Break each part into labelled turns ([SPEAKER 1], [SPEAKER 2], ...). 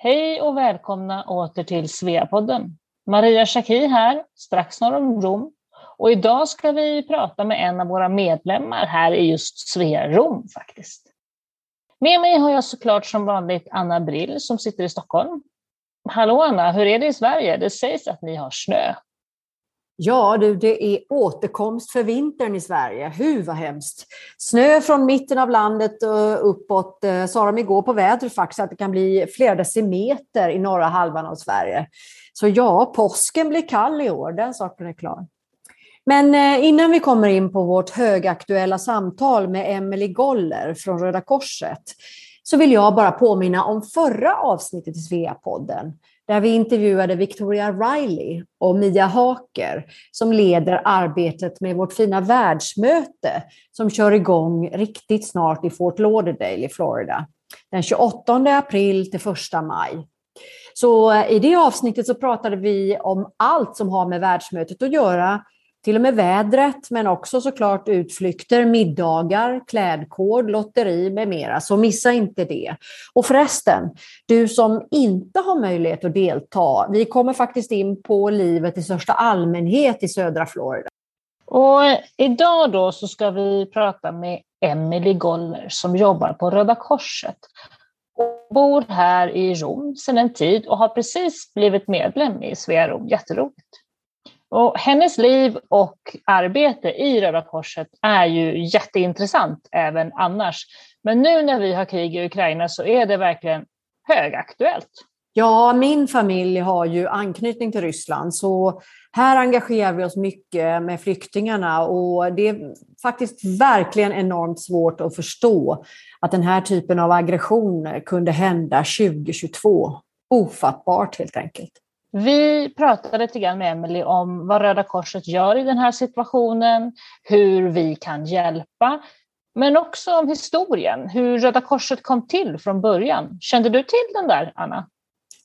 [SPEAKER 1] Hej och välkomna åter till Sveapodden. Maria Schacki här, strax norr om Rom. Och idag ska vi prata med en av våra medlemmar här i just Svea Rom faktiskt. Med mig har jag såklart som vanligt Anna Brill som sitter i Stockholm. Hallå Anna, hur är det i Sverige? Det sägs att ni har snö.
[SPEAKER 2] Ja du, det är återkomst för vintern i Sverige. Hu vad hemskt! Snö från mitten av landet och uppåt. Eh, sa de igår på vädret faktiskt att det kan bli flera decimeter i norra halvan av Sverige. Så ja, påsken blir kall i år, den saken är klar. Men eh, innan vi kommer in på vårt högaktuella samtal med Emelie Goller från Röda Korset så vill jag bara påminna om förra avsnittet i Sveapodden där vi intervjuade Victoria Riley och Mia Haker som leder arbetet med vårt fina världsmöte som kör igång riktigt snart i Fort Lauderdale i Florida. Den 28 april till 1 maj. Så eh, i det avsnittet så pratade vi om allt som har med världsmötet att göra till och med vädret, men också såklart utflykter, middagar, klädkod, lotteri med mera. Så missa inte det. Och förresten, du som inte har möjlighet att delta, vi kommer faktiskt in på livet i största allmänhet i södra Florida.
[SPEAKER 1] Och idag då så ska vi prata med Emily Goller som jobbar på Röda Korset och bor här i Rom sedan en tid och har precis blivit medlem i Svea Rom. Jätteroligt. Och hennes liv och arbete i Röda Korset är ju jätteintressant även annars. Men nu när vi har krig i Ukraina så är det verkligen högaktuellt.
[SPEAKER 2] Ja, min familj har ju anknytning till Ryssland så här engagerar vi oss mycket med flyktingarna och det är faktiskt verkligen enormt svårt att förstå att den här typen av aggressioner kunde hända 2022. Ofattbart helt enkelt.
[SPEAKER 1] Vi pratade lite grann med Emelie om vad Röda Korset gör i den här situationen, hur vi kan hjälpa, men också om historien, hur Röda Korset kom till från början. Kände du till den där, Anna?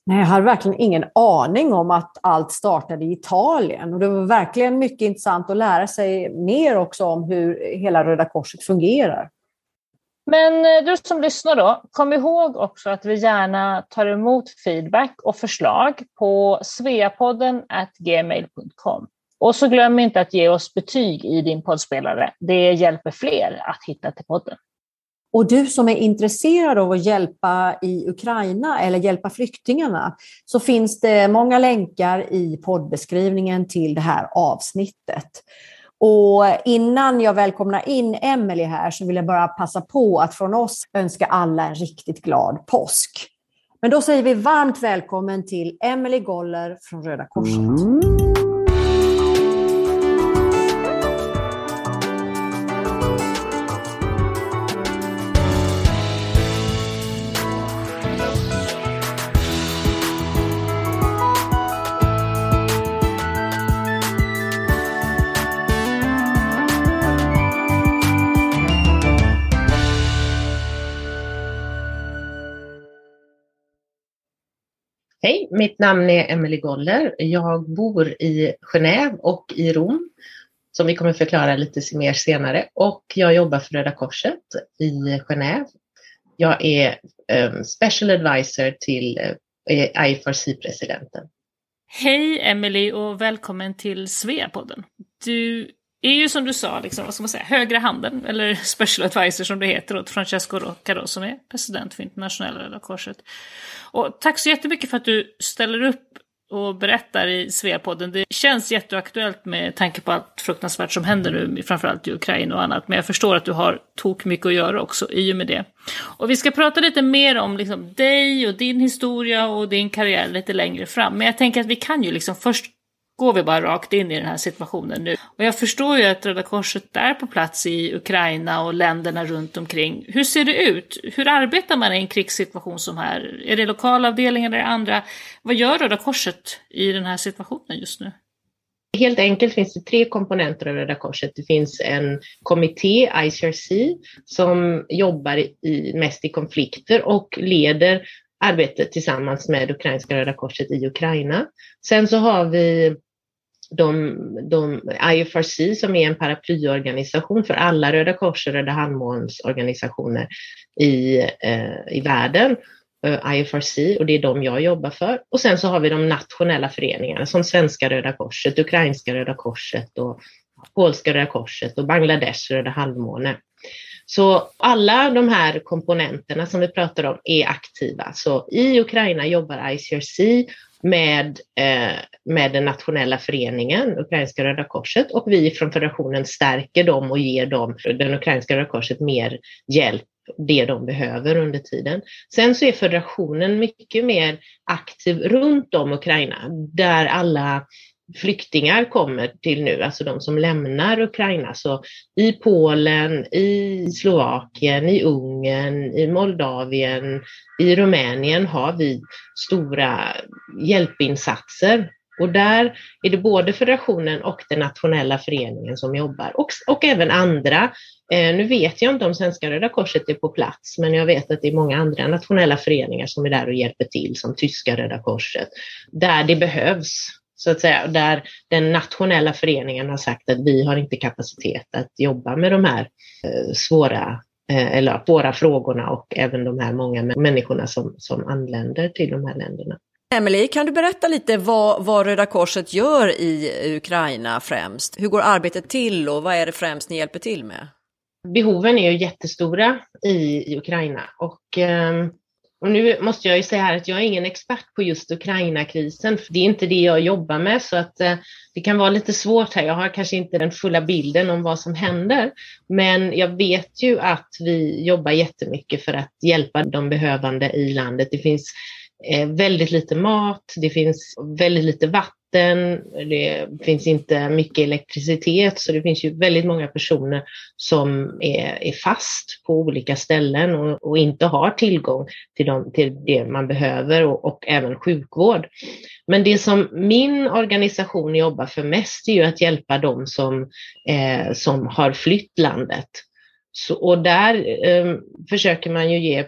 [SPEAKER 2] Nej, jag hade verkligen ingen aning om att allt startade i Italien. Och det var verkligen mycket intressant att lära sig mer också om hur hela Röda Korset fungerar.
[SPEAKER 1] Men eh, du som lyssnar då, kom ihåg också att vi gärna tar emot feedback och förslag på sveapodden gmail.com. Och så glöm inte att ge oss betyg i din poddspelare. Det hjälper fler att hitta till podden.
[SPEAKER 2] Och du som är intresserad av att hjälpa i Ukraina eller hjälpa flyktingarna så finns det många länkar i poddbeskrivningen till det här avsnittet. Och innan jag välkomnar in Emelie här så vill jag bara passa på att från oss önska alla en riktigt glad påsk. Men då säger vi varmt välkommen till Emelie Goller från Röda Korset. Mm.
[SPEAKER 3] Hej, mitt namn är Emelie Goller. Jag bor i Genève och i Rom, som vi kommer förklara lite mer senare. Och jag jobbar för Röda Korset i Genève. Jag är um, special advisor till eh, uh, IFRC-presidenten.
[SPEAKER 1] Hej Emelie och välkommen till Sveapodden. Du är ju som du sa, liksom, vad ska man säga, högra handen, eller special advisor som det heter, åt Francesco Rocca då, som är president för internationella Röda Korset. Och tack så jättemycket för att du ställer upp och berättar i Sveapodden. Det känns jätteaktuellt med tanke på allt fruktansvärt som händer nu, framförallt i Ukraina och annat. Men jag förstår att du har tok mycket att göra också i och med det. Och vi ska prata lite mer om liksom dig och din historia och din karriär lite längre fram. Men jag tänker att vi kan ju liksom först går vi bara rakt in i den här situationen nu. Och jag förstår ju att Röda Korset är på plats i Ukraina och länderna runt omkring. Hur ser det ut? Hur arbetar man i en krigssituation som här? Är det lokala avdelningar eller andra? Vad gör Röda Korset i den här situationen just nu?
[SPEAKER 3] Helt enkelt finns det tre komponenter av Röda Korset. Det finns en kommitté, ICRC, som jobbar i, mest i konflikter och leder arbetet tillsammans med Ukrainska Röda Korset i Ukraina. Sen så har vi de, de, IFRC som är en paraplyorganisation för alla Röda Kors och Röda Halvmånens organisationer i, eh, i världen. eh, IFRC och det är de jag jobbar för. Och sen så har vi de nationella föreningarna som Svenska Röda Korset, Ukrainska Röda Korset och Polska Röda Korset och Bangladesh Röda Halvmåne. Så alla de här komponenterna som vi pratar om är aktiva. Så i Ukraina jobbar ICRC med, eh, med den nationella föreningen, Ukrainska Röda Korset, och vi från federationen stärker dem och ger dem, den Ukrainska Röda Korset, mer hjälp det de behöver under tiden. Sen så är federationen mycket mer aktiv runt om Ukraina, där alla flyktingar kommer till nu, alltså de som lämnar Ukraina. Så i Polen, i Slovakien, i Ungern, i Moldavien, i Rumänien har vi stora hjälpinsatser. Och där är det både federationen och den nationella föreningen som jobbar och, och även andra. Eh, nu vet jag inte om Svenska Röda Korset är på plats, men jag vet att det är många andra nationella föreningar som är där och hjälper till, som Tyska Röda Korset, där det behövs så att säga, där den nationella föreningen har sagt att vi har inte kapacitet att jobba med de här eh, svåra eh, eller svåra frågorna och även de här många människorna som, som anländer till de här länderna.
[SPEAKER 4] Emelie, kan du berätta lite vad, vad Röda Korset gör i Ukraina främst? Hur går arbetet till och vad är det främst ni hjälper till med?
[SPEAKER 3] Behoven är ju jättestora i, i Ukraina och eh, och nu måste jag ju säga här att jag är ingen expert på just Ukraina-krisen, för det är inte det jag jobbar med, så att eh, det kan vara lite svårt här. Jag har kanske inte den fulla bilden om vad som händer, men jag vet ju att vi jobbar jättemycket för att hjälpa de behövande i landet. Det finns eh, väldigt lite mat, det finns väldigt lite vatten vatten, det finns inte mycket elektricitet så det finns ju väldigt många personer som är, är fast på olika ställen och, och, inte har tillgång till, de, till det man behöver och, och, även sjukvård. Men det som min organisation jobbar för mest är ju att hjälpa dem som, eh, som har flytt landet. Så, och där eh, försöker man ju ge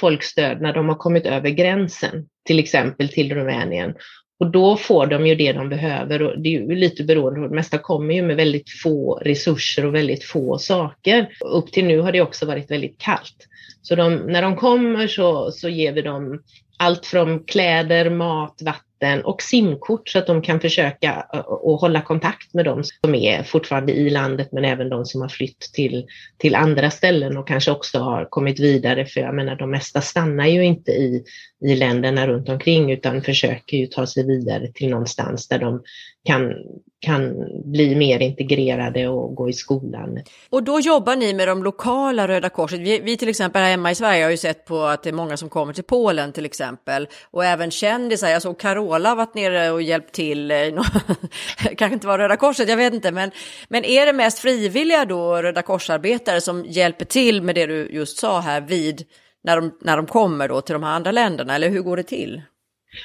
[SPEAKER 3] folk stöd när de har kommit över gränsen, till exempel till Rumänien. Och då får de ju det de behöver och det är ju lite beroende på, det mesta kommer ju med väldigt få resurser och väldigt få saker. Upp till nu har det också varit väldigt kallt. Så de, när de kommer så, så ger vi dem allt från kläder, mat, vatten och simkort så att de kan försöka eh, och hålla kontakt med de som är fortfarande i landet men även de som har flytt till, till andra ställen och kanske också har kommit vidare för jag menar de mesta stannar ju inte i, i länderna runt omkring utan försöker ju ta sig vidare till någonstans där de kan, kan bli mer integrerade och gå i skolan.
[SPEAKER 4] Och då jobbar ni med de lokala Röda Korset. Vi, vi till exempel här hemma i Sverige har ju sett på att det är många som kommer till Polen till exempel och även kändisar. Alltså jag såg Carola Carola varit nere och hjälpt till. Kanske inte var Röda Korset, jag vet inte, men, men är det mest frivilliga då Röda Korsarbetare som hjälper till med det du just sa här vid när de, när de kommer då till de här andra länderna, eller hur går det till?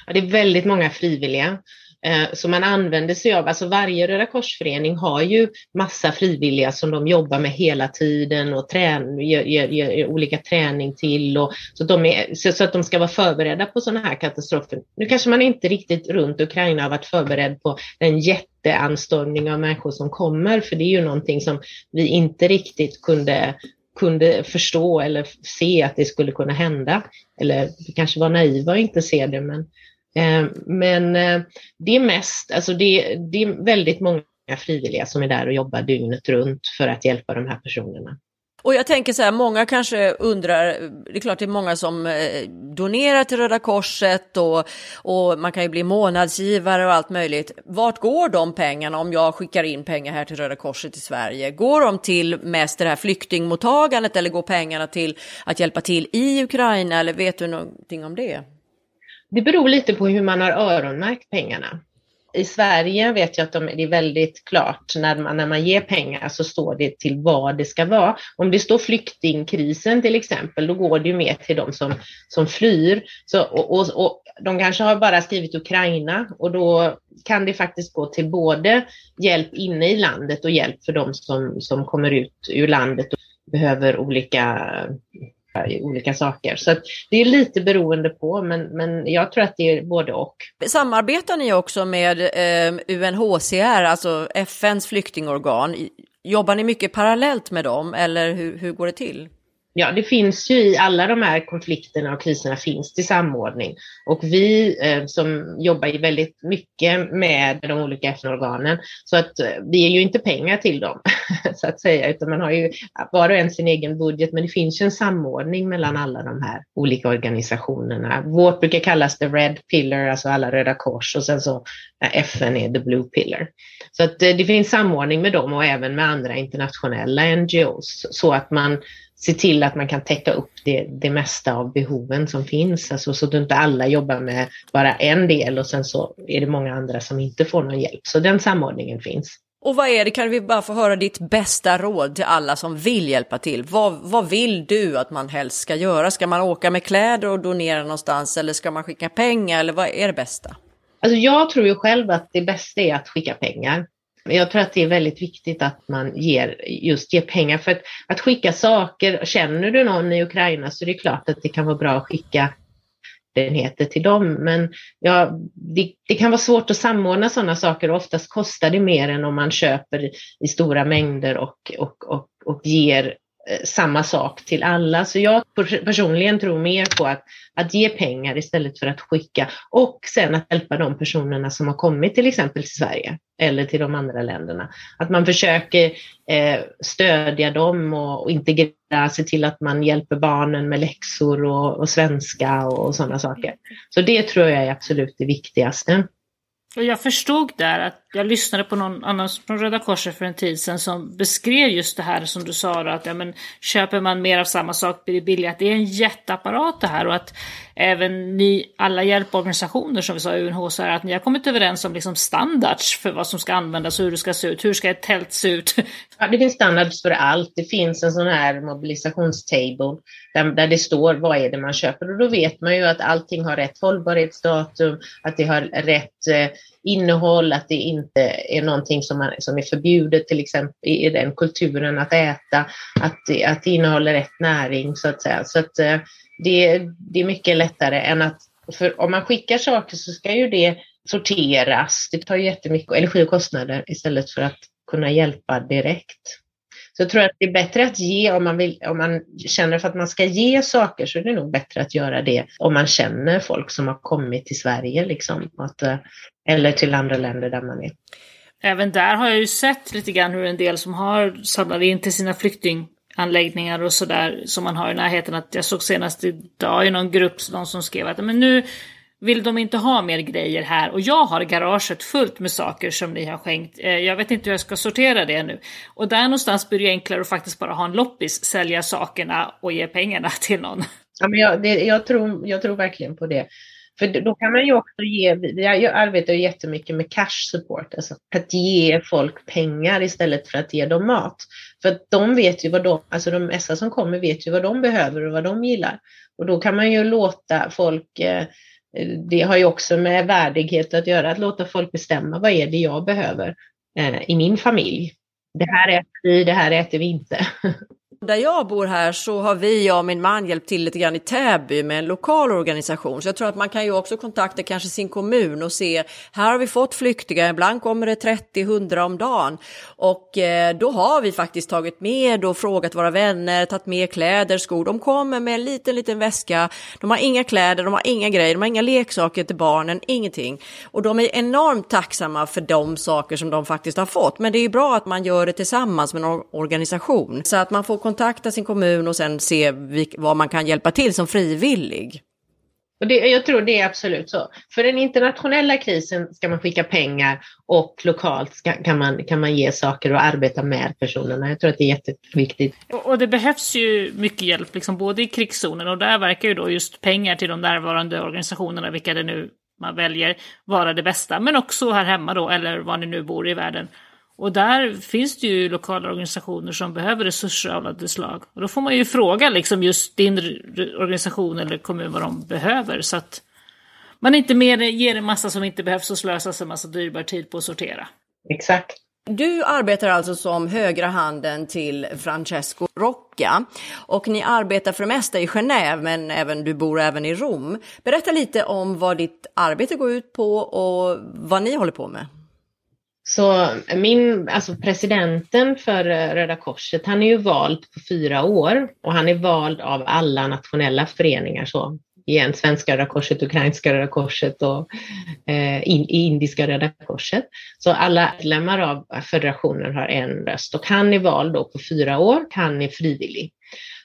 [SPEAKER 3] Ja, det är väldigt många frivilliga Eh, så som man använder sig av. Alltså varje Röda korsförening har ju massa frivilliga som de jobbar med hela tiden och trän, gör, gör, gör olika träning till och så, de är, så, så, att de ska vara förberedda på sådana här katastrofer. Nu kanske man inte riktigt runt Ukraina har varit förberedd på den jätteanstormning av människor som kommer, för det är ju någonting som vi inte riktigt kunde kunde förstå eller se att det skulle kunna hända. Eller vi kanske var naiva och inte se det, men, Eh, men eh, det är mest, alltså det, det är väldigt många frivilliga som är där och jobbar dygnet runt för att hjälpa de här personerna.
[SPEAKER 4] Och jag tänker så här, många kanske undrar, det är klart det är många som eh, donerar till Röda Korset och, och man kan ju bli månadsgivare och allt möjligt. Vart går de pengarna om jag skickar in pengar här till Röda Korset i Sverige? Går de till mest det här flyktingmottagandet eller går pengarna till att hjälpa till i Ukraina eller vet du någonting om det?
[SPEAKER 3] Det beror lite på hur man har öronmärkt pengarna. I Sverige vet jag att de, det är väldigt klart när man, när man ger pengar så står det till vad det ska vara. Om det står flyktingkrisen till exempel, då går det ju mer till de som, som flyr. Så, och, och, och de kanske har bara skrivit Ukraina och då kan det faktiskt gå till både hjälp inne i landet och hjälp för de som, som kommer ut ur landet och behöver olika olika saker. Så det är lite beroende på, men, men jag tror att det är både och.
[SPEAKER 4] Samarbetar ni också med eh, UNHCR, alltså FNs flyktingorgan? Jobbar ni mycket parallellt med dem eller hur, hur går det till?
[SPEAKER 3] Ja, det finns ju i alla de här konflikterna och kriserna finns det samordning. Och vi eh, som jobbar väldigt mycket med de olika FN-organen, så att eh, vi ger ju inte pengar till dem, så att säga, utan man har ju var och en sin egen budget, men det finns ju en samordning mellan alla de här olika organisationerna. Vårt brukar kallas the Red Pillar, alltså alla Röda Kors, och sen så FN är the Blue Pillar. Så att eh, det finns samordning med dem och även med andra internationella NGOs, så att man se till att man kan täcka upp det, det mesta av behoven som finns. Alltså, så att inte alla jobbar med bara en del och sen så är det många andra som inte får någon hjälp. Så den samordningen finns.
[SPEAKER 4] Och vad är det, kan vi bara få höra ditt bästa råd till alla som vill hjälpa till? Vad, vad vill du att man helst ska göra? Ska man åka med kläder och donera någonstans eller ska man skicka pengar eller vad är det bästa?
[SPEAKER 3] Alltså jag tror ju själv att det bästa är att skicka pengar. Jag tror att det är väldigt viktigt att man ger, just ger pengar för att, att skicka saker. Känner du någon i Ukraina så är det klart att det kan vara bra att skicka enheter till dem. Men ja, det, det, kan vara svårt att samordna sådana saker och oftast kostar det mer än om man köper i stora mängder och, och, och, och ger Eh, samma sak till alla. Så jag personligen tror mer på att, att ge pengar istället för att skicka och sen att hjälpa de personerna som har kommit till exempel till Sverige eller till de andra länderna. Att man försöker eh, stödja dem och, och integrera, se till att man hjälper barnen med läxor och, och svenska och, och sådana saker. Så det tror jag är absolut det viktigaste.
[SPEAKER 1] Och jag förstod där att jag lyssnade på någon annan från Röda Korset för en tid sedan som beskrev just det här som du sa då, att ja, men, köper man mer av samma sak blir det billigare. Att det är en jätteapparat det här och att även ni, alla hjälporganisationer som vi sa, UNHCR, att ni har kommit överens om liksom standards för vad som ska användas och hur det ska se ut. Hur ska ett tält se ut?
[SPEAKER 3] Ja, det finns standards för allt. Det finns en sån här mobilisationstable där, där det står vad är det man köper och då vet man ju att allting har rätt hållbarhetsdatum, att det har rätt eh, innehåll, att det inte är någonting som, man, som är förbjudet till exempel i den kulturen att äta, att det, att det innehåller rätt näring så att säga. Så att, eh, det, det är mycket lättare än att, för om man skickar saker så ska ju det sorteras. Det tar jättemycket energi och kostnader istället för att kunna hjälpa direkt. Så jag tror att det är bättre att ge om man, vill, om man känner för att man ska ge saker så är det nog bättre att göra det om man känner folk som har kommit till Sverige liksom, att, eh, eller till andra länder där man är.
[SPEAKER 1] Även där har jag ju sett lite grann hur en del som har samlat in till sina flyktinganläggningar och sådär som man har i närheten. Att jag såg senast idag i någon grupp någon som skrev att men nu vill de inte ha mer grejer här och jag har garaget fullt med saker som ni har skänkt. Eh, jag vet inte hur jag ska sortera det nu. Och där någonstans blir det enklare att faktiskt bara ha en loppis, sälja sakerna och ge pengarna till någon.
[SPEAKER 3] Ja, men jag, det, jag, tror, jag tror verkligen på det. För då kan man ju också ge, jag arbetar ju jättemycket med cash support, alltså att ge folk pengar istället för att ge dem mat. För att de vet ju vad de, alltså de mesta som kommer vet ju vad de behöver och vad de gillar. Och då kan man ju låta folk eh, Eh, det har ju också med värdighet att göra, att låta folk bestämma vad är det jag behöver eh, i min familj. Det här äter vi, det här äter vi inte.
[SPEAKER 4] Där jag bor här så har vi, jag och min man, hjälpt till lite grann i Täby med en lokal organisation. Så jag tror att man kan ju också kontakta kanske sin kommun och se, här har vi fått flyktingar, ibland kommer det 30-100 om dagen. Och eh, då har vi faktiskt tagit med och frågat våra vänner, tagit med kläder, skor. De kommer med en liten, liten väska. De har inga kläder, de har inga grejer, de har inga leksaker till barnen, ingenting. Och de är enormt tacksamma för de saker som de faktiskt har fått. Men det är ju bra att man gör det tillsammans med någon organisation så att man får kontakt kontakta sin kommun och sen se vad man kan hjälpa till som frivillig.
[SPEAKER 3] Och det, jag tror det är absolut så. För den internationella krisen ska man skicka pengar och lokalt ska, kan, man, kan man ge saker och arbeta med personerna. Jag tror att det är jätteviktigt.
[SPEAKER 1] Och, och det behövs ju mycket hjälp, liksom, både i krigszonen och där verkar ju då just pengar till de närvarande organisationerna, vilka det nu man väljer, vara det bästa. Men också här hemma då, eller var ni nu bor i världen. Och där finns det ju lokala organisationer som behöver resurser av alla slag. Och då får man ju fråga liksom just din organisation eller kommun vad de behöver. Så att man inte mer ger en massa som inte behövs och slösas en massa dyrbar tid på att sortera.
[SPEAKER 3] Exakt.
[SPEAKER 4] Du arbetar alltså som högra handen till Francesco Rocca och ni arbetar för det mesta i Genève men även, du bor även i Rom. Berätta lite om vad ditt arbete går ut på och vad ni håller på med.
[SPEAKER 3] Så min, alltså presidenten för eh, Röda Korset, han är ju vald på fyra år och han är vald av alla nationella föreningar. Så igen, Svenska Röda Korset, Ukrainska Röda Korset och eh, Indiska Röda Korset. Så alla medlemmar av federationen har en röst och han är vald då på fyra år, han är frivillig.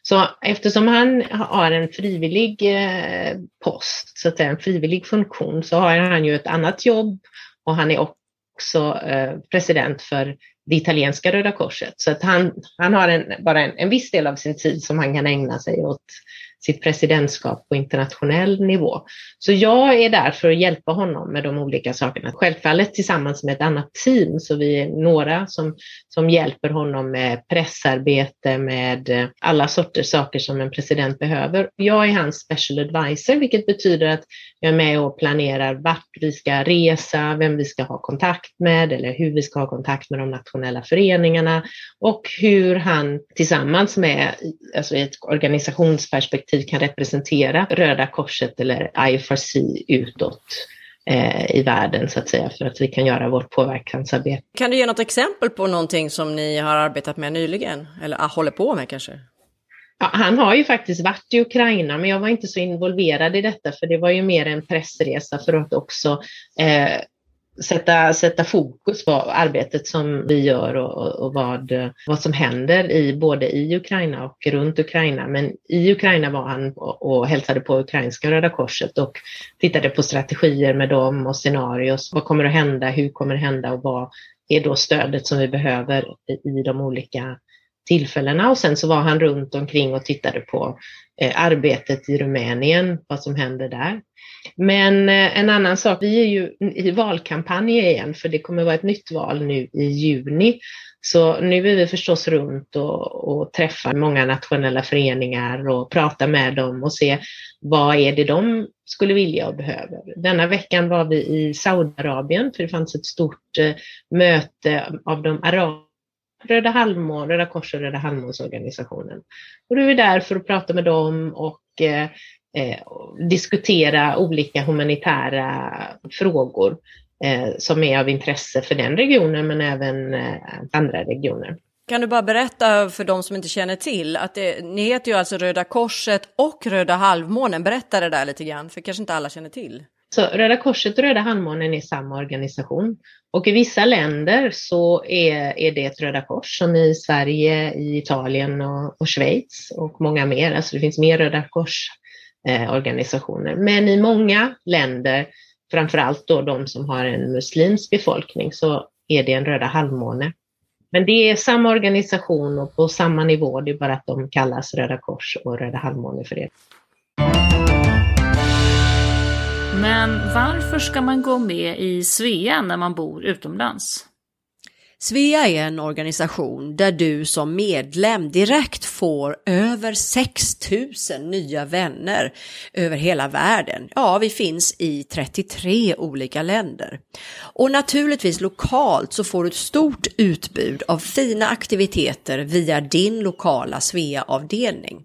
[SPEAKER 3] Så eftersom han har en frivillig eh, post, så att säga, en frivillig funktion, så har han ju ett annat jobb och han är också eh, president för det italienska Röda Korset. Så att han, han har en, bara en, en viss del av sin tid som han kan ägna sig åt sitt presidentskap på internationell nivå. Så jag är där för att hjälpa honom med de olika sakerna. Självfallet tillsammans med ett annat team, så vi är några som, som hjälper honom med pressarbete, med eh, alla sorters saker som en president behöver. Jag är hans special advisor, vilket betyder att jag är med och planerar vart vi ska resa, vem vi ska ha kontakt med eller hur vi ska ha kontakt med de nationella föreningarna och hur han tillsammans med, alltså i ett organisationsperspektiv, kan representera Röda Korset eller IFRC utåt eh, i världen så att säga för att vi kan göra vårt påverkansarbete.
[SPEAKER 4] Kan du ge något exempel på någonting som ni har arbetat med nyligen eller ah, håller på med kanske?
[SPEAKER 3] Ja, han har ju faktiskt varit i Ukraina, men jag var inte så involverad i detta, för det var ju mer en pressresa för att också eh, sätta, sätta fokus på arbetet som vi gör och, och, vad, vad som händer i, både i Ukraina och runt Ukraina. Men i Ukraina var han och, och hälsade på ukrainska Röda Korset och tittade på strategier med dem och scenarios. Vad kommer att hända? Hur kommer det hända? Och vad är då stödet som vi behöver i de olika tillfällena? Och sen så var han runt omkring och tittade på eh, arbetet i Rumänien, vad som händer där. Men eh, en annan sak, vi är ju i valkampanj igen för det kommer vara ett nytt val nu i juni. Så nu är vi förstås runt och, och träffar många nationella föreningar och pratar med dem och se vad är det de skulle vilja och behöver. Denna veckan var vi i Saudiarabien för det fanns ett stort eh, möte av de arabiska Röda Halvmån, Röda Kors och Röda Halvmånsorganisationen. Och du är där för att prata med dem och eh, eh, diskutera olika humanitära frågor eh, som är av intresse för den regionen men även eh, andra regioner.
[SPEAKER 4] Kan du bara berätta för de som inte känner till att det, ni heter ju alltså Röda Korset och Röda Halvmånen. Berätta det där lite grann, för kanske inte alla känner till.
[SPEAKER 3] Så Röda Korset och Röda Halvmånen är samma organisation och i vissa länder så är, är det ett Röda Kors som i Sverige, i Italien och, och Schweiz och många mer. Alltså det finns mer Röda Kors eh, organisationer. Men i många länder, framförallt då de som har en muslimsk befolkning, så är det en Röda halvmåne. Men det är samma organisation och på samma nivå, det är bara att de kallas Röda Kors och Röda halvmåne för det.
[SPEAKER 1] Men varför ska man gå med i Svea när man bor utomlands?
[SPEAKER 4] Svea är en organisation där du som medlem direkt får över 6000 nya vänner över hela världen. Ja, vi finns i 33 olika länder. Och naturligtvis lokalt så får du ett stort utbud av fina aktiviteter via din lokala Svea-avdelning.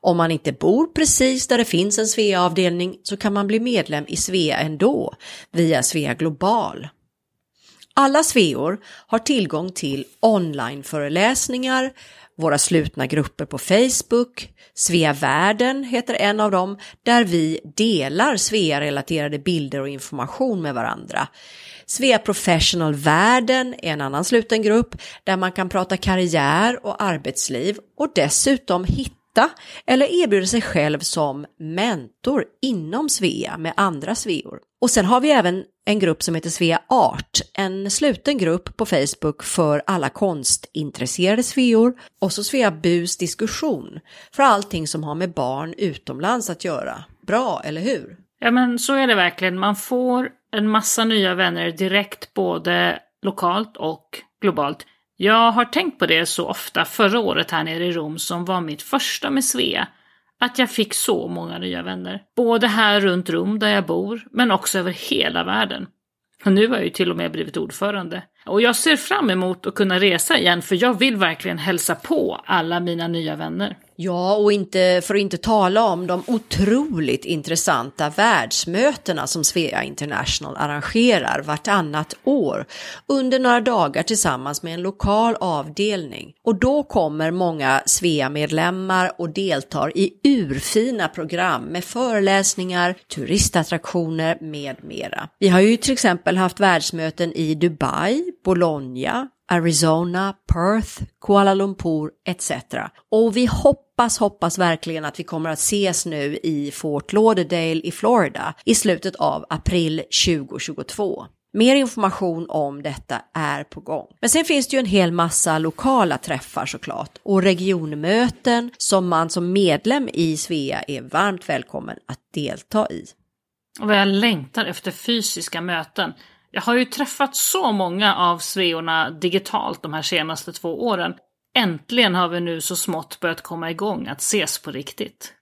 [SPEAKER 4] Om man inte bor precis där det finns en Svea-avdelning så kan man bli medlem i Svea ändå via Svea Global. Alla sveor har tillgång till onlineföreläsningar, våra slutna grupper på Facebook, Svea Världen heter en av dem, där vi delar Svea-relaterade bilder och information med varandra. Svea Professional Världen är en annan sluten grupp där man kan prata karriär och arbetsliv och dessutom hitta eller erbjuda sig själv som mentor inom Svea med andra Sveor. Och sen har vi även en grupp som heter Svea Art, en sluten grupp på Facebook för alla konstintresserade sveor och så Svea Bus diskussion för allting som har med barn utomlands att göra. Bra, eller hur?
[SPEAKER 1] Ja, men så är det verkligen. Man får en massa nya vänner direkt, både lokalt och globalt. Jag har tänkt på det så ofta förra året här nere i Rom som var mitt första med Svea att jag fick så många nya vänner. Både här runt Rom där jag bor, men också över hela världen. Och nu har jag ju till och med blivit ordförande. Och jag ser fram emot att kunna resa igen för jag vill verkligen hälsa på alla mina nya vänner.
[SPEAKER 4] Ja, och inte, för att inte tala om de otroligt intressanta världsmötena som Svea International arrangerar vartannat år under några dagar tillsammans med en lokal avdelning. Och då kommer många Svea-medlemmar och deltar i urfina program med föreläsningar, turistattraktioner med mera. Vi har ju till exempel haft världsmöten i Dubai, Bologna, Arizona, Perth, Kuala Lumpur etc. Och vi hoppas, hoppas verkligen att vi kommer att ses nu i Fort Lauderdale i Florida i slutet av april 2022. Mer information om detta är på gång. Men sen finns det ju en hel massa lokala träffar såklart och regionmöten som man som medlem i Svea är varmt välkommen att delta i.
[SPEAKER 1] Och jag längtar efter fysiska möten. Jag har ju träffat så många av sveorna digitalt de här senaste två åren. Äntligen har vi nu så smått börjat komma igång att ses på riktigt.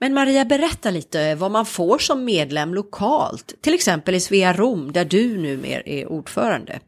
[SPEAKER 4] Men Maria, berätta lite vad man får som medlem lokalt, till exempel i Svea Rom där du numera är ordförande.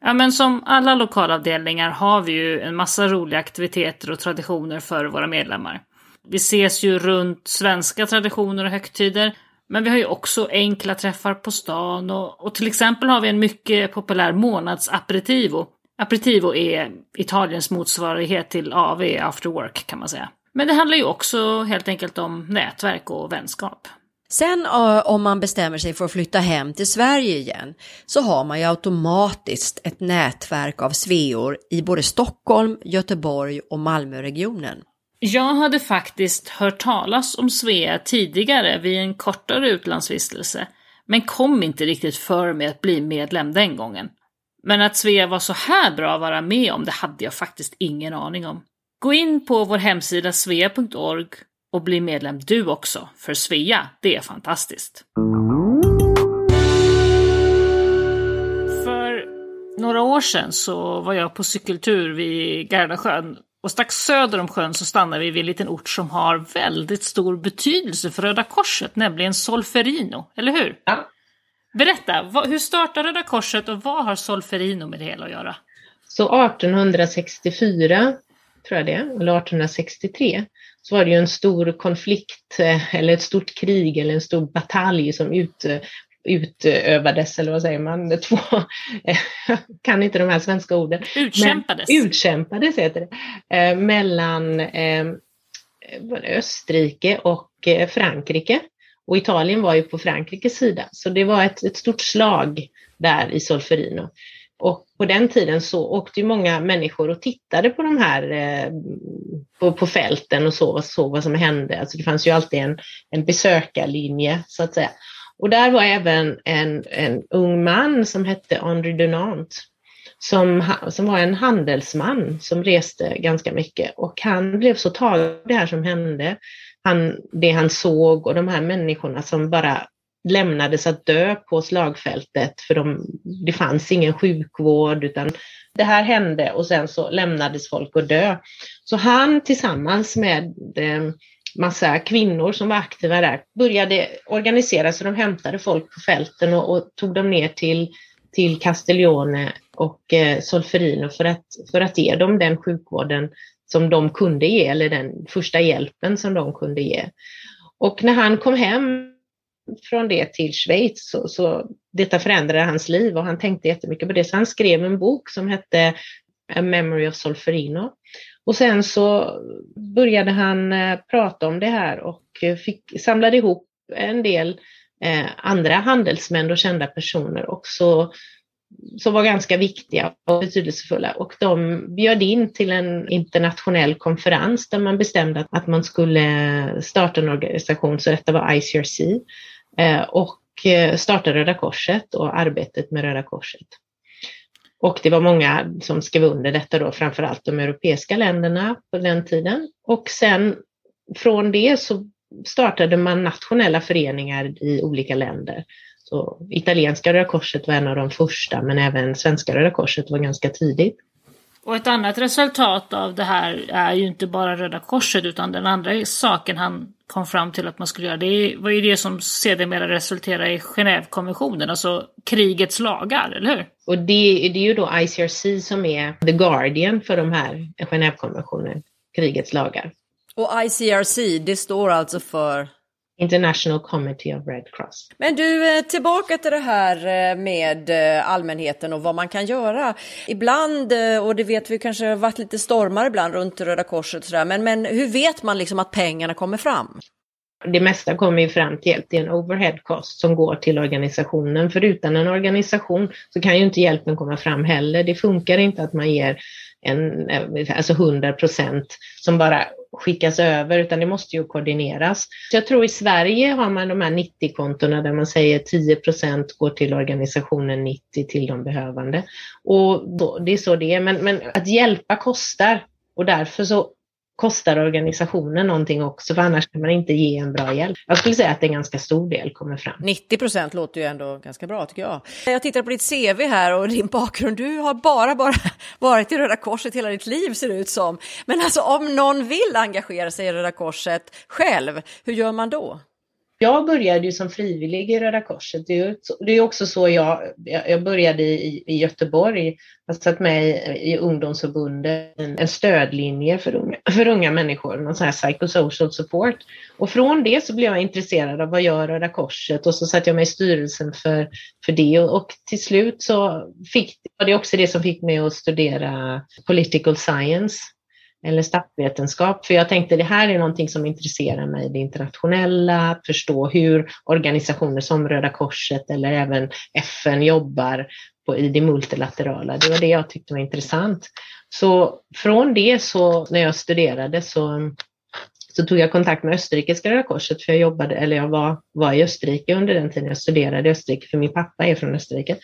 [SPEAKER 1] Ja, men som alla lokalavdelningar har vi ju en massa roliga aktiviteter och traditioner för våra medlemmar. Vi ses ju runt svenska traditioner och högtider, men vi har ju också enkla träffar på stan och, och till exempel har vi en mycket populär månadsaperitivo. Aperitivo är Italiens motsvarighet till AV, after work kan man säga. Men det handlar ju också helt enkelt om nätverk och vänskap.
[SPEAKER 4] Sen om man bestämmer sig för att flytta hem till Sverige igen så har man ju automatiskt ett nätverk av sveor i både Stockholm, Göteborg och Malmöregionen.
[SPEAKER 1] Jag hade faktiskt hört talas om Svea tidigare vid en kortare utlandsvistelse, men kom inte riktigt för mig att bli medlem den gången. Men att Svea var så här bra att vara med om, det hade jag faktiskt ingen aning om. Gå in på vår hemsida svea.org och bli medlem du också, för Svea, det är fantastiskt. För några år sedan så var jag på cykeltur vid Gardasjön och strax söder om sjön så stannar vi vid en liten ort som har väldigt stor betydelse för Röda Korset, nämligen Solferino, eller hur?
[SPEAKER 3] Ja.
[SPEAKER 1] Berätta, hur startade Röda Korset och vad har Solferino med det hela att göra?
[SPEAKER 3] Så 1864, tror jag det, eller 1863, så var det ju en stor konflikt eh, eller ett stort krig eller en stor batalj som ut, utövades, eller vad säger man, två, kan inte de här svenska orden.
[SPEAKER 1] Utkämpades.
[SPEAKER 3] Men, utkämpades heter det, eh, mellan eh, Österrike och eh, Frankrike. Och Italien var ju på Frankrikes sida, så det var ett, ett stort slag där i Solferino. Och på den tiden så åkte ju många människor och tittade på de här eh, på, på fälten och så, såg vad som hände. Alltså det fanns ju alltid en, en besökarlinje så att säga. Och där var även en, en ung man som hette André Dunant som, som var en handelsman som reste ganska mycket och han blev så tagen av det här som hände, han, det han såg och de här människorna som bara lämnades att dö på slagfältet för de, det fanns ingen sjukvård utan det här hände och sen så lämnades folk att dö. Så han tillsammans med eh, massa kvinnor som var aktiva där började organisera sig, de hämtade folk på fälten och, och tog dem ner till, till Castiglione och eh, Solferino för att, för att ge dem den sjukvården som de kunde ge eller den första hjälpen som de kunde ge. Och när han kom hem från det till Schweiz så, så detta förändrade hans liv och han tänkte jättemycket på det så han skrev en bok som hette A Memory of Solferino och sen så började han eh, prata om det här och eh, fick, samlade ihop en del eh, andra handelsmän och kända personer också som var ganska viktiga och betydelsefulla och de bjöd in till en internationell konferens där man bestämde att man skulle starta en organisation, så detta var ICRC, och starta Röda Korset och arbetet med Röda Korset. Och det var många som skrev under detta då, framförallt de europeiska länderna på den tiden. Och sen från det så startade man nationella föreningar i olika länder. Så italienska Röda Korset var en av de första, men även svenska Röda Korset var ganska tidigt.
[SPEAKER 1] Och ett annat resultat av det här är ju inte bara Röda Korset utan den andra saken han kom fram till att man skulle göra, det var ju det som sedermera resulterade i Genèvekonventionen, alltså krigets lagar, eller hur?
[SPEAKER 3] Och det, det är ju då ICRC som är the guardian för de här Genèvekonventionen, krigets lagar.
[SPEAKER 4] Och ICRC, det står alltså för?
[SPEAKER 3] International Committee of Red Cross.
[SPEAKER 4] Men du, eh, tillbaka till det här eh, med eh, allmänheten och vad man kan göra. Ibland, och det vet vi kanske har varit lite stormar ibland runt Röda Korset sådär, men, men hur vet man liksom att pengarna kommer fram?
[SPEAKER 3] Det mesta kommer ju fram till hjälp. Det är en overhead cost som går till organisationen. För utan en organisation så kan ju inte hjälpen komma fram heller. Det funkar inte att man ger en, alltså 100 procent som bara skickas över utan det måste ju koordineras. Så jag tror i Sverige har man de här 90-kontona där man säger 10 går till organisationen, 90 till de behövande. Och då, det är så det är, men, men att hjälpa kostar och därför så kostar organisationen någonting också, för annars kan man inte ge en bra hjälp. Jag skulle säga att en ganska stor del kommer fram.
[SPEAKER 4] 90 procent låter ju ändå ganska bra tycker jag. Jag tittar på ditt CV här och din bakgrund. Du har bara, bara varit i Röda Korset hela ditt liv ser det ut som. Men alltså om någon vill engagera sig i Röda Korset själv, hur gör man då?
[SPEAKER 3] Jag började ju som frivillig i Röda Korset. Det är, också så jag, jag började i, i Göteborg. Jag satt med i, i ungdomsförbundet, en, stödlinje för unga, för unga människor, någon sån här psychosocial support. Och från det så blev jag intresserad av vad gör Röda Korset och så satte jag mig i styrelsen för, för det och, och till slut så fick, det också det som fick mig att studera political science eller statsvetenskap, för jag tänkte det här är någonting som intresserar mig, det internationella, att förstå hur organisationer som Röda Korset eller även FN jobbar på, i det multilaterala. Det var det jag tyckte var intressant. Så från det så när jag studerade så, så tog jag kontakt med Österrikiska Röda Korset, för jag jobbade, eller jag var, var i Österrike under den tiden jag studerade i Österrike, för min pappa är från Österrike.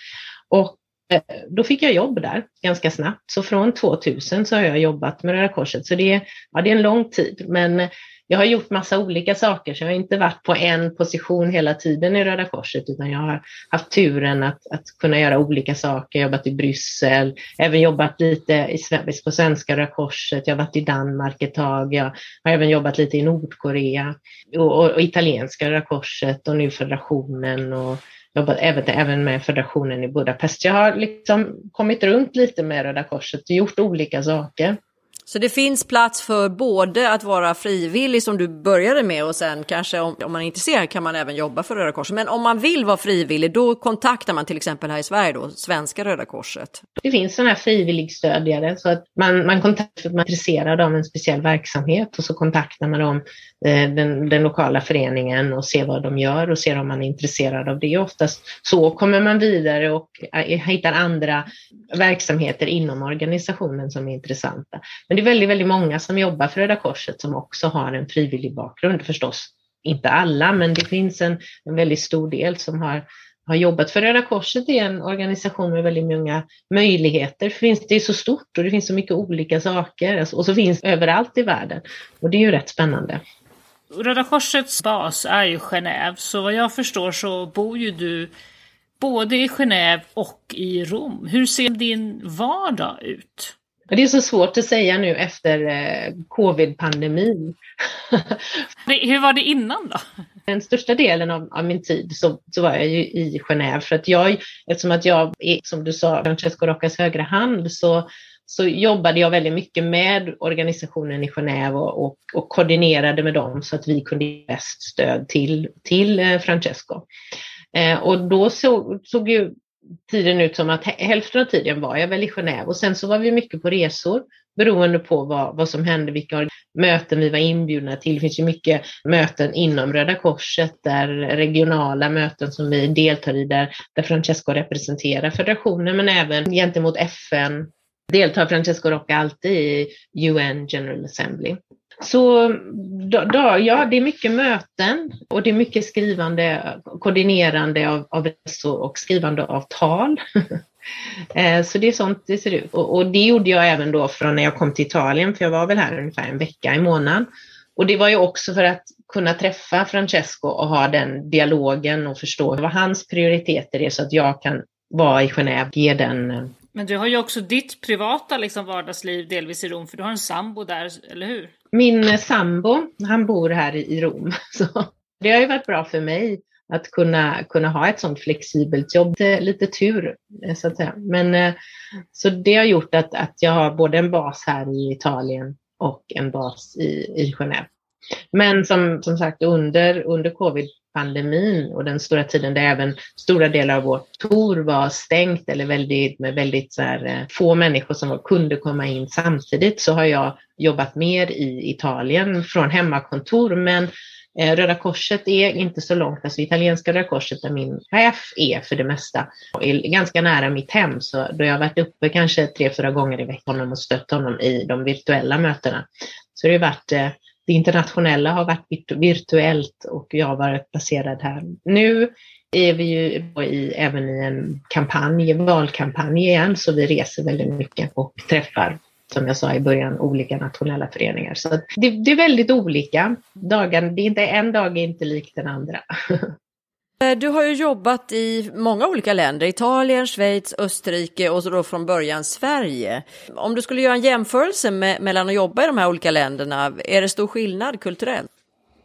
[SPEAKER 3] Och Eh, då fick jag jobb där ganska snabbt. Så från 2000 så har jag jobbat med Röda Korset. Så det, ja, det är en lång tid. Men jag har gjort massa olika saker, så jag har inte varit på en position hela tiden i Röda Korset, utan jag har haft turen att, att kunna göra olika saker. Jag har jobbat i Bryssel, även jobbat lite i, på svenska Röda Korset, jag har varit i Danmark ett tag, jag har även jobbat lite i Nordkorea och, och, och italienska Röda Korset och nu federationen och jobbat även, även med federationen i Budapest. Jag har liksom kommit runt lite med Röda Korset och gjort olika saker.
[SPEAKER 4] Så det finns plats för både att vara frivillig som du började med och sen kanske om, om man är intresserad kan man även jobba för Röda Korset. Men om man vill vara frivillig då kontaktar man till exempel här i Sverige då, Svenska Röda Korset.
[SPEAKER 3] Det finns sådana här frivilligstödjare så att man, man kontaktar för att man är intresserad av en speciell verksamhet och så kontaktar man dem, eh, den, den lokala föreningen och ser vad de gör och ser om man är intresserad av det. Oftast så kommer man vidare och eh, hittar andra verksamheter inom organisationen som är intressanta. Men det är väldigt, väldigt många som jobbar för Röda Korset som också har en frivillig bakgrund förstås. Inte alla, men det finns en, en väldigt stor del som har, har jobbat för Röda Korset är en organisation med väldigt många möjligheter. det är så stort och det finns så mycket olika saker alltså, och så finns det överallt i världen. Och det är ju rätt spännande.
[SPEAKER 1] Röda Korsets bas är ju Genève, så vad jag förstår så bor ju du både i Genève och i Rom. Hur ser din vardag ut?
[SPEAKER 3] Det är så svårt att säga nu efter eh, covid-pandemin.
[SPEAKER 1] Hur var det innan då?
[SPEAKER 3] Den största delen av, av, min tid så, så var jag ju i Genève för att jag, eftersom att jag är, som du sa, Francesco Roccas högra hand så så jobbade jag väldigt mycket med organisationen i Genève och, och, och koordinerade med dem så att vi kunde ge bäst stöd till, till eh, Francesco. Eh, och då såg, såg ju tiden ut som att hälften av tiden var jag väl i Genève och sen så var vi mycket på resor beroende på vad, vad som hände, vilka möten vi var inbjudna till. Det finns ju mycket möten inom Röda Korset, där regionala möten som vi deltar i, där, där Francesco representerar federationen, men även gentemot FN deltar Francesco Rocca alltid i UN General Assembly. Så då, då, ja, det är mycket möten och det är mycket skrivande, koordinerande av, av och skrivande av tal. Eh, så det är sånt det ser ut. Och, och, det gjorde jag även då från när jag kom till Italien, för jag var väl här ungefär en vecka i månaden. Och det var ju också för att kunna träffa Francesco och ha den dialogen och förstå vad hans prioriteter är så att jag kan vara i Genève, ge den eh,
[SPEAKER 1] men du har ju också ditt privata liksom, vardagsliv delvis i Rom, för du har en sambo där, eller hur?
[SPEAKER 3] Min sambo, han bor här i Rom. Så det har ju varit bra för mig att kunna, kunna ha ett sånt flexibelt jobb. Det är lite tur, eh, så att säga. Men, eh, så det har gjort att, att jag har både en bas här i Italien och en bas i, i Genève. Men som, som sagt under, under covid-pandemin och den stora tiden där även stora delar av vårt tour var stängt eller väldigt, med väldigt så här, eh, få människor som kunde komma in samtidigt så har jag jobbat mer i Italien från hemmakontor. Men eh, Röda Korset är inte så långt, alltså italienska Röda Korset där min chef är för det mesta, och är ganska nära mitt hem, så då jag har varit uppe kanske tre, fyra gånger i veckan och stött honom i de virtuella mötena. Så det har varit, eh, det internationella har varit virtuellt och jag har varit placerad här. Nu är vi ju i, även i en kampanj, valkampanj igen, så vi reser väldigt mycket och träffar som jag sa i början, olika nationella föreningar. Så det, det, är väldigt olika. Dagen, det är inte, en dag är inte lik den andra.
[SPEAKER 4] Eh, du har ju jobbat i många olika länder, Italien, Schweiz, Österrike och så då från början Sverige. Om du skulle göra en jämförelse med, mellan att jobba i de här olika länderna, är det stor skillnad kulturellt?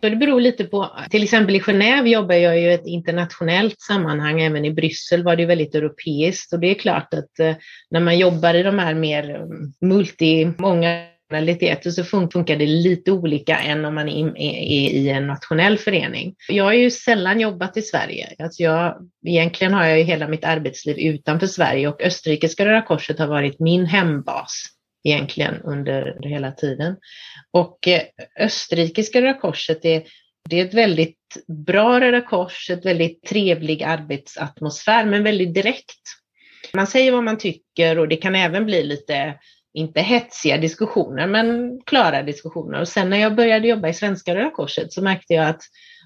[SPEAKER 3] Så det beror lite på, till exempel i Genève jobbar jag ju i ett internationellt sammanhang, även i Bryssel var det väldigt europeiskt och det är klart att eh, när man jobbar i de här mer mm, multi, många så funkar det lite olika än om man är i en nationell förening. Jag har ju sällan jobbat i Sverige. Alltså jag, egentligen har jag ju hela mitt arbetsliv utanför Sverige och Österrikiska Röda Korset har varit min hembas egentligen under hela tiden. Och eh, Österrikiska Röda Korset är, det är ett väldigt bra Röda Kors, ett väldigt trevlig arbetsatmosfär, men väldigt direkt. Man säger vad man tycker och det kan även bli lite, inte hetsiga diskussioner, men klara diskussioner. Och sen när jag började jobba i Svenska Röda Korset så märkte jag att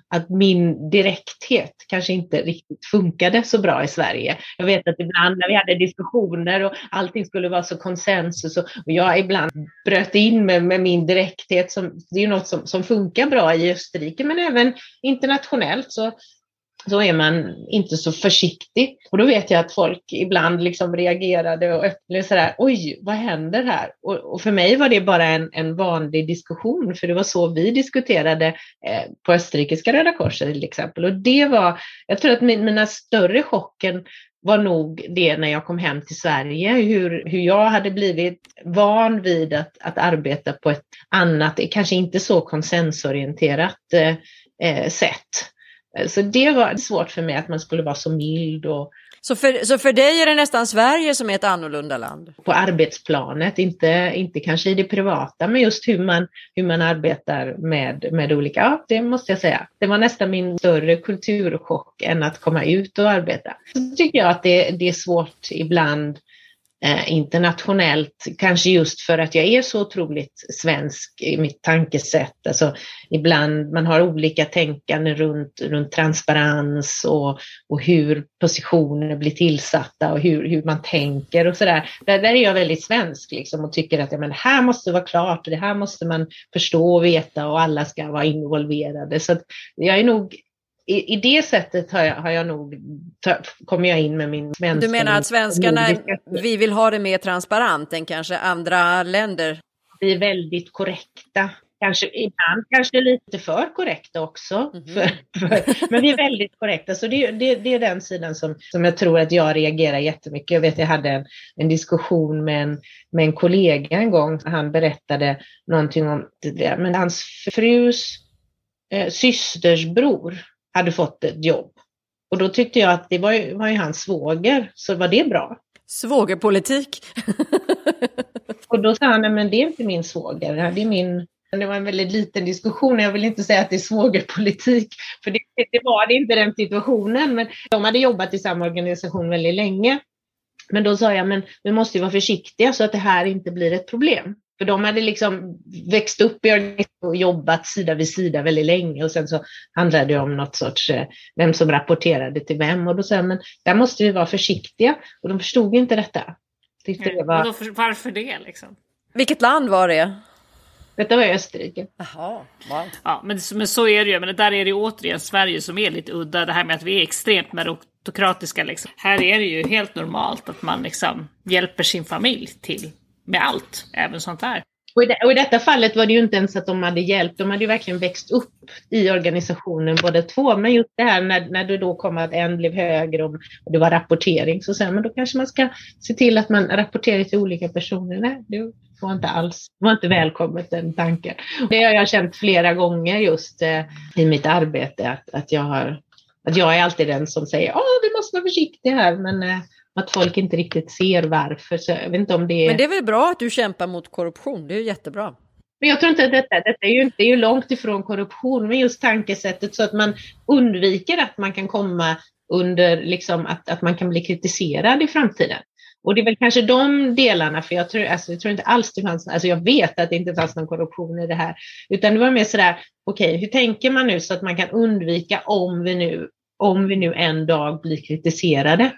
[SPEAKER 3] att min direkthet kanske inte riktigt funkade så bra i Sverige. Jag vet att ibland när vi hade diskussioner och allting skulle vara så konsensus och, och jag ibland bröt in med, med min direkthet. Som, det är ju något som, som funkar bra i Österrike men även internationellt så så är man inte så försiktig. Och då vet jag att folk ibland liksom reagerade och öppnade sådär, oj, vad händer här? Och, och, för mig var det bara en, en vanlig diskussion, för det var så vi diskuterade eh, på Österrikiska Röda Korset till exempel. Och det var, jag tror att min, mina större chocken var nog det när jag kom hem till Sverige, hur, hur jag hade blivit van vid att, att arbeta på ett annat, kanske inte så konsensorienterat eh, eh sätt. Så det var svårt för mig att man skulle vara så mild. Och,
[SPEAKER 4] så, för, så för dig är det nästan Sverige som är ett annorlunda land?
[SPEAKER 3] På arbetsplanet, inte, inte kanske i det privata, men just hur man, hur man arbetar med, med olika, ja det måste jag säga. Det var nästan min större kulturchock än att komma ut och arbeta. Så tycker jag att det, det är svårt ibland eh, internationellt, kanske just för att jag är så otroligt svensk i mitt tankesätt. Alltså, ibland man har olika tänkande runt, runt transparens och, och hur positioner blir tillsatta och hur, hur man tänker och sådär. Där, där är jag väldigt svensk liksom, och tycker att ja, men det här måste vara klart och det här måste man förstå och veta och alla ska vara involverade. Så jag är nog i, i det sättet har jag, har jag nog, kommer jag in med min
[SPEAKER 4] svenska. Du menar att svenskarna, vi vill ha det mer transparent än kanske andra länder?
[SPEAKER 3] Vi är väldigt korrekta. Kanske, ibland kanske lite för korrekta också. Mm för, för, men vi är väldigt korrekta, så det, det, det, är den sidan som, som jag tror att jag reagerar jättemycket. Jag vet jag hade en, en diskussion med en, med en kollega en gång. Han berättade någonting om det, men hans frus eh, systers bror hade fått ett jobb. Och då tyckte jag att det var ju, var ju hans svåger, så var det bra.
[SPEAKER 4] Svågerpolitik.
[SPEAKER 3] och då sa han, nej men det är inte min svåger, det är min... Det var en väldigt liten diskussion, jag vill inte säga att det är svågerpolitik, för det, det var det inte den situationen, men de hade jobbat i samma organisation väldigt länge. Men då sa jag, men vi måste ju vara försiktiga så att det här inte blir ett problem. För de hade liksom växt upp i och jobbat sida vid sida väldigt länge och sen så handlade det om något sorts, eh, vem som rapporterade till vem och då sa jag, men där måste vi vara försiktiga och de förstod inte detta.
[SPEAKER 1] Tyckte det var... varför det liksom?
[SPEAKER 4] Vilket land var det?
[SPEAKER 3] Detta var Österrike.
[SPEAKER 4] Jaha, wow.
[SPEAKER 1] Ja, men, men så är det ju. Men där är det ju återigen Sverige som är lite udda. Det här med att vi är extremt meritokratiska. Liksom. Här är det ju helt normalt att man liksom hjälper sin familj till med allt, även sånt här.
[SPEAKER 3] Och i, det, och i detta fallet var det ju inte ens att de hade hjälpt, de hade ju verkligen växt upp i organisationen båda två. Men just det här när, när det då kom att en blev högre och, och det var rapportering, så sen, men då kanske man ska se till att man rapporterar till olika personer. Nej, det var inte alls, det var inte välkommet den tanken. Det har jag känt flera gånger just eh, i mitt arbete, att, att, jag har, att jag är alltid den som säger att vi måste vara försiktiga här, men eh, att folk inte riktigt ser varför. Så jag vet inte om det är...
[SPEAKER 4] Men det är väl bra att du kämpar mot korruption, det är ju jättebra.
[SPEAKER 3] Men jag tror inte att detta, detta är ju, det är ju långt ifrån korruption, men just tankesättet så att man undviker att man kan komma under, liksom att, att man kan bli kritiserad i framtiden. Och det är väl kanske de delarna, för jag tror, alltså, jag tror inte alls det fanns, alltså jag vet att det inte fanns någon korruption i det här, utan det var mer sådär, okej, okay, hur tänker man nu så att man kan undvika om vi nu, om vi nu en dag blir kritiserade?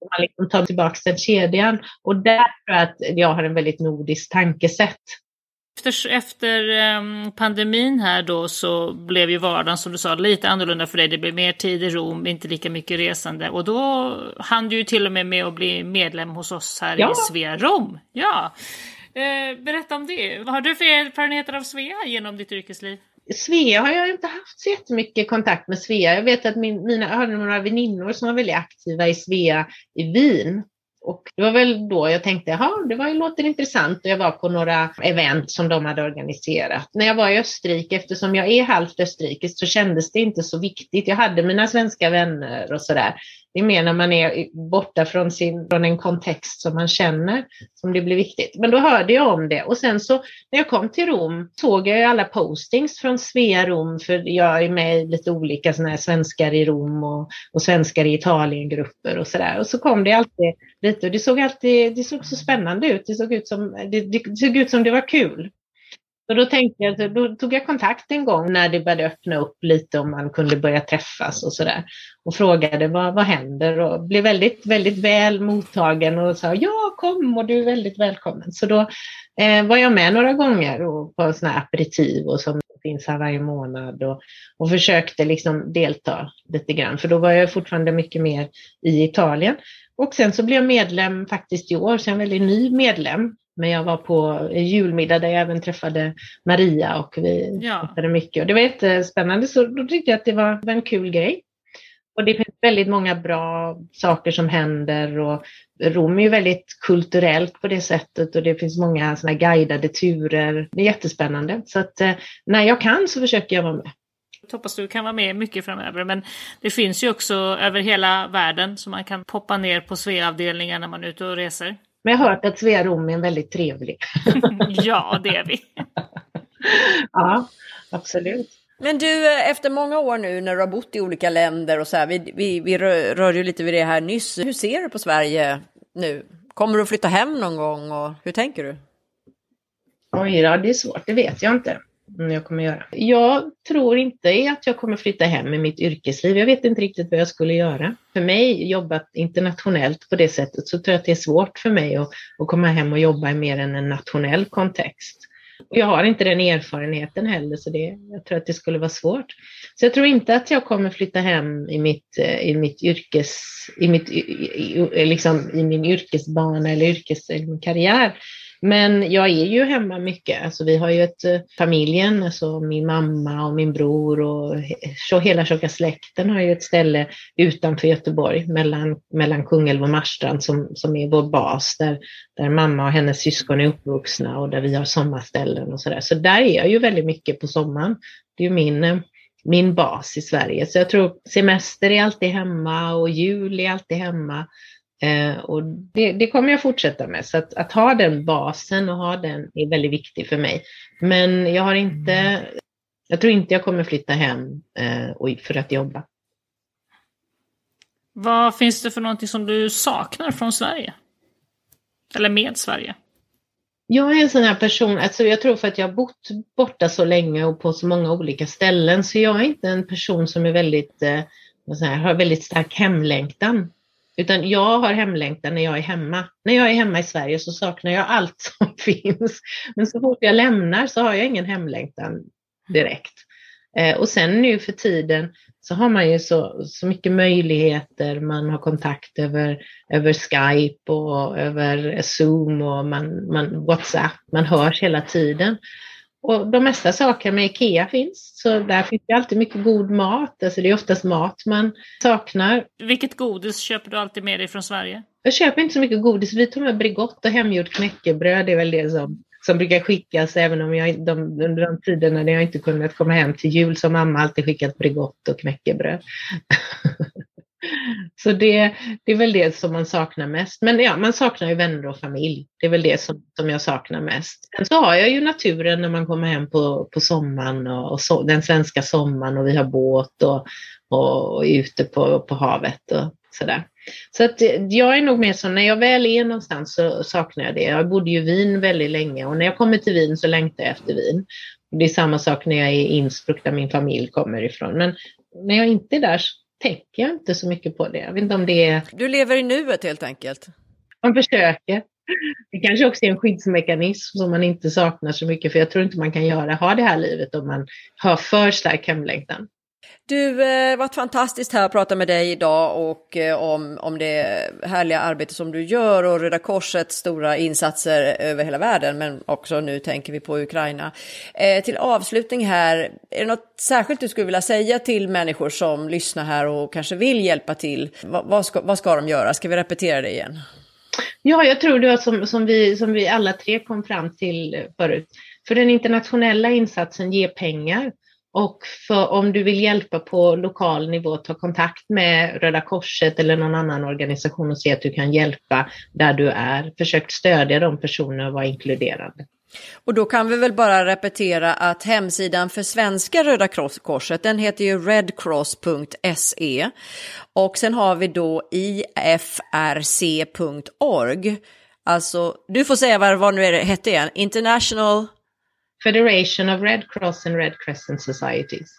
[SPEAKER 3] Man liksom tar tillbaka den kedjan. Och där tror jag att jag har en väldigt nordisk tankesätt.
[SPEAKER 1] Efter, efter um, pandemin här då så blev ju vardagen som du sa lite annorlunda för dig. Det blev mer tid i Rom, inte lika mycket resande. Och då hann du ju till och med med att bli medlem hos oss här ja. i Svea Rom. Ja. Uh, berätta om det. Vad har du för erfarenheter av Svea genom ditt yrkesliv?
[SPEAKER 3] Svea har jag inte haft så jättemycket kontakt med Svea. Jag vet att min, mina, jag hade några väninnor som var väldigt aktiva i Svea i Wien. Och det var väl då jag tänkte, jaha, det var, låter intressant. Och jag var på några event som de hade organiserat. När jag var i Österrike, eftersom jag är halvt österrikisk, så kändes det inte så viktigt. Jag hade mina svenska vänner och sådär. Det är mer när man är borta från, sin, från en kontext som man känner som det blir viktigt. Men då hörde jag om det och sen så när jag kom till Rom såg jag alla postings från Svea Rom för jag är med i lite olika sådana här svenskar i Rom och, och svenskar i Italien-grupper och sådär. Och så kom det alltid lite och det såg alltid, det såg så spännande ut. Det såg ut som det, det såg ut som det var kul. Och då tänkte jag, då tog jag kontakt en gång när det började öppna upp lite om man kunde börja träffas och sådär. Och frågade vad, vad händer och blev väldigt, väldigt väl mottagen och sa ja kom och du är väldigt välkommen. Så då eh, var jag med några gånger och på sådana här aperitiv och som finns här varje månad och, och försökte liksom delta lite grann. För då var jag fortfarande mycket mer i Italien. Och sen så blev jag medlem faktiskt i år, så jag är en väldigt ny medlem. Men jag var på julmiddag där jag även träffade Maria och vi ja. pratade mycket. Och det var jättespännande, så då tyckte jag att det var en kul grej. Och det finns väldigt många bra saker som händer och Rom är ju väldigt kulturellt på det sättet och det finns många såna guidade turer. Det är jättespännande. Så att eh, när jag kan så försöker jag vara med.
[SPEAKER 1] Jag hoppas du kan vara med mycket framöver. Men det finns ju också över hela världen så man kan poppa ner på Svea-avdelningar när man är ute och reser.
[SPEAKER 3] Men jag har hört att Svea Rom är väldigt trevlig.
[SPEAKER 1] ja, det är vi.
[SPEAKER 3] ja, absolut.
[SPEAKER 4] Men du, efter många år nu när du har bott i olika länder och så här, vi, vi, vi rör ju lite vid det här nyss. Hur ser du på Sverige nu? Kommer du att flytta hem någon gång och hur tänker du?
[SPEAKER 3] Oj, ja, det är svårt, det vet jag inte jag kommer göra. Jag tror inte att jag kommer flytta hem i mitt yrkesliv. Jag vet inte riktigt vad jag skulle göra. För mig, jobbat internationellt på det sättet, så tror jag att det är svårt för mig att, att komma hem och jobba i mer än en nationell kontext. Och jag har inte den erfarenheten heller, så det, jag tror att det skulle vara svårt. Så jag tror inte att jag kommer flytta hem i, mitt, eh, i, mitt yrkes, i, mitt, i, liksom, i min yrkesbana eller yrkeskarriär. Men jag är ju hemma mycket. Alltså vi har ju ett, eh, familjen, alltså min mamma och min bror och så hela tjocka släkten har ju ett ställe utanför Göteborg mellan, mellan Kungälv och Marstrand som, som är vår bas där, där mamma och hennes syskon är uppvuxna och där vi har sommarställen och sådär. Så där är jag ju väldigt mycket på sommaren. Det är ju min eh, min bas i Sverige. Så jag tror semester är alltid hemma och jul är alltid hemma. Eh, och det, det, kommer jag fortsätta med. Så att, att, ha den basen och ha den är väldigt viktig för mig. Men jag har inte, jag tror inte jag kommer flytta hem eh, för att jobba.
[SPEAKER 1] Vad finns det för någonting som du saknar från Sverige? Eller med Sverige?
[SPEAKER 3] Jag är en sån här person, alltså jag tror för att jag har bott borta så länge och på så många olika ställen, så jag är inte en person som är väldigt, eh, säga, har väldigt stark hemlängtan. Utan jag har hemlängtan när jag är hemma. När jag är hemma i Sverige så saknar jag allt som finns. Men så fort jag lämnar så har jag ingen hemlängtan direkt. Eh, och sen nu för tiden så har man ju så, så mycket möjligheter. Man har kontakt över, över Skype och över Zoom och man, man, WhatsApp. Man hörs hela tiden. Och de mesta saker med IKEA finns, så där finns det alltid mycket god mat. Alltså det är oftast mat man saknar.
[SPEAKER 1] Vilket godis köper du alltid med dig från Sverige?
[SPEAKER 3] Jag köper inte så mycket godis. Vi tar med Bregott och hemgjort knäckebröd. Det är väl det som, som brukar skickas även om jag de, under de tiderna när jag inte kunnat komma hem till jul så har mamma alltid skickat Bregott och knäckebröd. Så det, det är väl det som man saknar mest. Men ja, man saknar ju vänner och familj. Det är väl det som, som jag saknar mest. Sen så har jag ju naturen när man kommer hem på, på sommaren och, och so, den svenska sommaren och vi har båt och, och, och är ute på, på havet och sådär. Så att eh, jag är nog mer så, när jag väl är någonstans så saknar jag det. Jag bodde ju i Wien väldigt länge och när jag kommer till Wien så längtar jag efter Wien. Det är samma sak när jag är i Innsbruck där min familj kommer ifrån. Men när jag inte är där tänker jag inte så mycket på det. Jag vet inte om det är...
[SPEAKER 4] Du lever i nuet helt enkelt?
[SPEAKER 3] Man försöker. Det kanske också är en skyddsmekanism som man inte saknar så mycket, för jag tror inte man kan göra, ha det här livet om man har för stark hemlängtan.
[SPEAKER 4] Du, det eh, varit fantastiskt här att prata med dig idag och eh, om, om det härliga arbete som du gör och Röda Korsets stora insatser över hela världen, men också nu tänker vi på Ukraina. Eh, till avslutning här, är det något särskilt du skulle vilja säga till människor som lyssnar här och kanske vill hjälpa till? Va, vad, ska, vad ska de göra? Ska vi repetera det igen?
[SPEAKER 3] Ja, jag tror det som, som, vi, som vi alla tre kom fram till förut. För den internationella insatsen ger pengar och för om du vill hjälpa på lokal nivå, ta kontakt med Röda Korset eller någon annan organisation och se att du kan hjälpa där du är. Försök stödja de personerna och vara inkluderande.
[SPEAKER 4] Och då kan vi väl bara repetera att hemsidan för svenska Röda Korset, den heter ju redcross.se och sen har vi då ifrc.org. Alltså, du får säga vad, vad nu är det hette igen, International
[SPEAKER 3] Federation of Red Cross and Red Crescent Societies.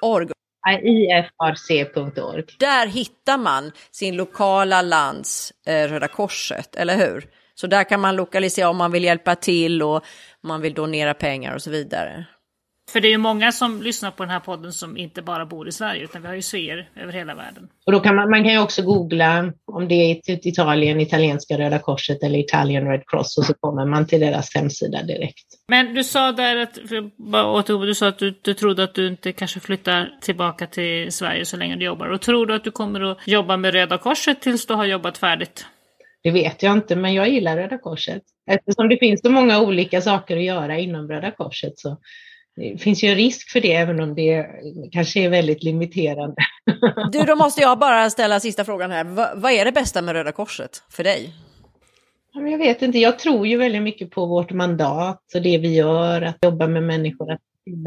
[SPEAKER 4] .org.
[SPEAKER 3] IFRC.org.
[SPEAKER 4] Där hittar man sin lokala lands eh, Röda Korset, eller hur? Så där kan man lokalisera om man vill hjälpa till och man vill donera pengar och så vidare.
[SPEAKER 1] För det är ju många som lyssnar på den här podden som inte bara bor i Sverige, utan vi har ju sveer över hela världen.
[SPEAKER 3] Och då kan man, man kan ju också googla om det är Italien, italienska Röda Korset eller Italian Red Cross och så kommer man till deras hemsida direkt.
[SPEAKER 1] Men du sa där att, för du sa att du, du trodde att du inte kanske flyttar tillbaka till Sverige så länge du jobbar. Och tror du att du kommer att jobba med Röda Korset tills du har jobbat färdigt?
[SPEAKER 3] Det vet jag inte, men jag gillar Röda Korset. Eftersom det finns så många olika saker att göra inom Röda Korset så det finns ju en risk för det, även om det kanske är väldigt limiterande.
[SPEAKER 4] Du, då måste jag bara ställa sista frågan här. Va, vad är det bästa med Röda Korset för dig?
[SPEAKER 3] Jag vet inte, jag tror ju väldigt mycket på vårt mandat och det vi gör, att jobba med människor, att,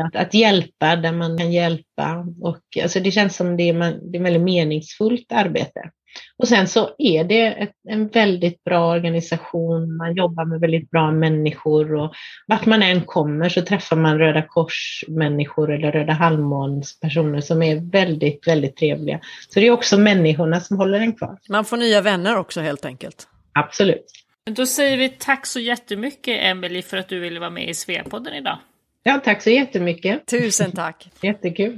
[SPEAKER 3] att, att hjälpa där man kan hjälpa. Och, alltså det känns som det är, det är väldigt meningsfullt arbete. Och sen så är det ett, en väldigt bra organisation, man jobbar med väldigt bra människor och vart man än kommer så träffar man Röda Kors-människor eller Röda Halvmåns-personer som är väldigt, väldigt trevliga. Så det är också människorna som håller en kvar.
[SPEAKER 4] Man får nya vänner också helt enkelt.
[SPEAKER 3] Absolut.
[SPEAKER 1] Då säger vi tack så jättemycket Emelie för att du ville vara med i Sveapodden idag.
[SPEAKER 3] Ja, tack så jättemycket.
[SPEAKER 4] Tusen tack.
[SPEAKER 3] Jättekul.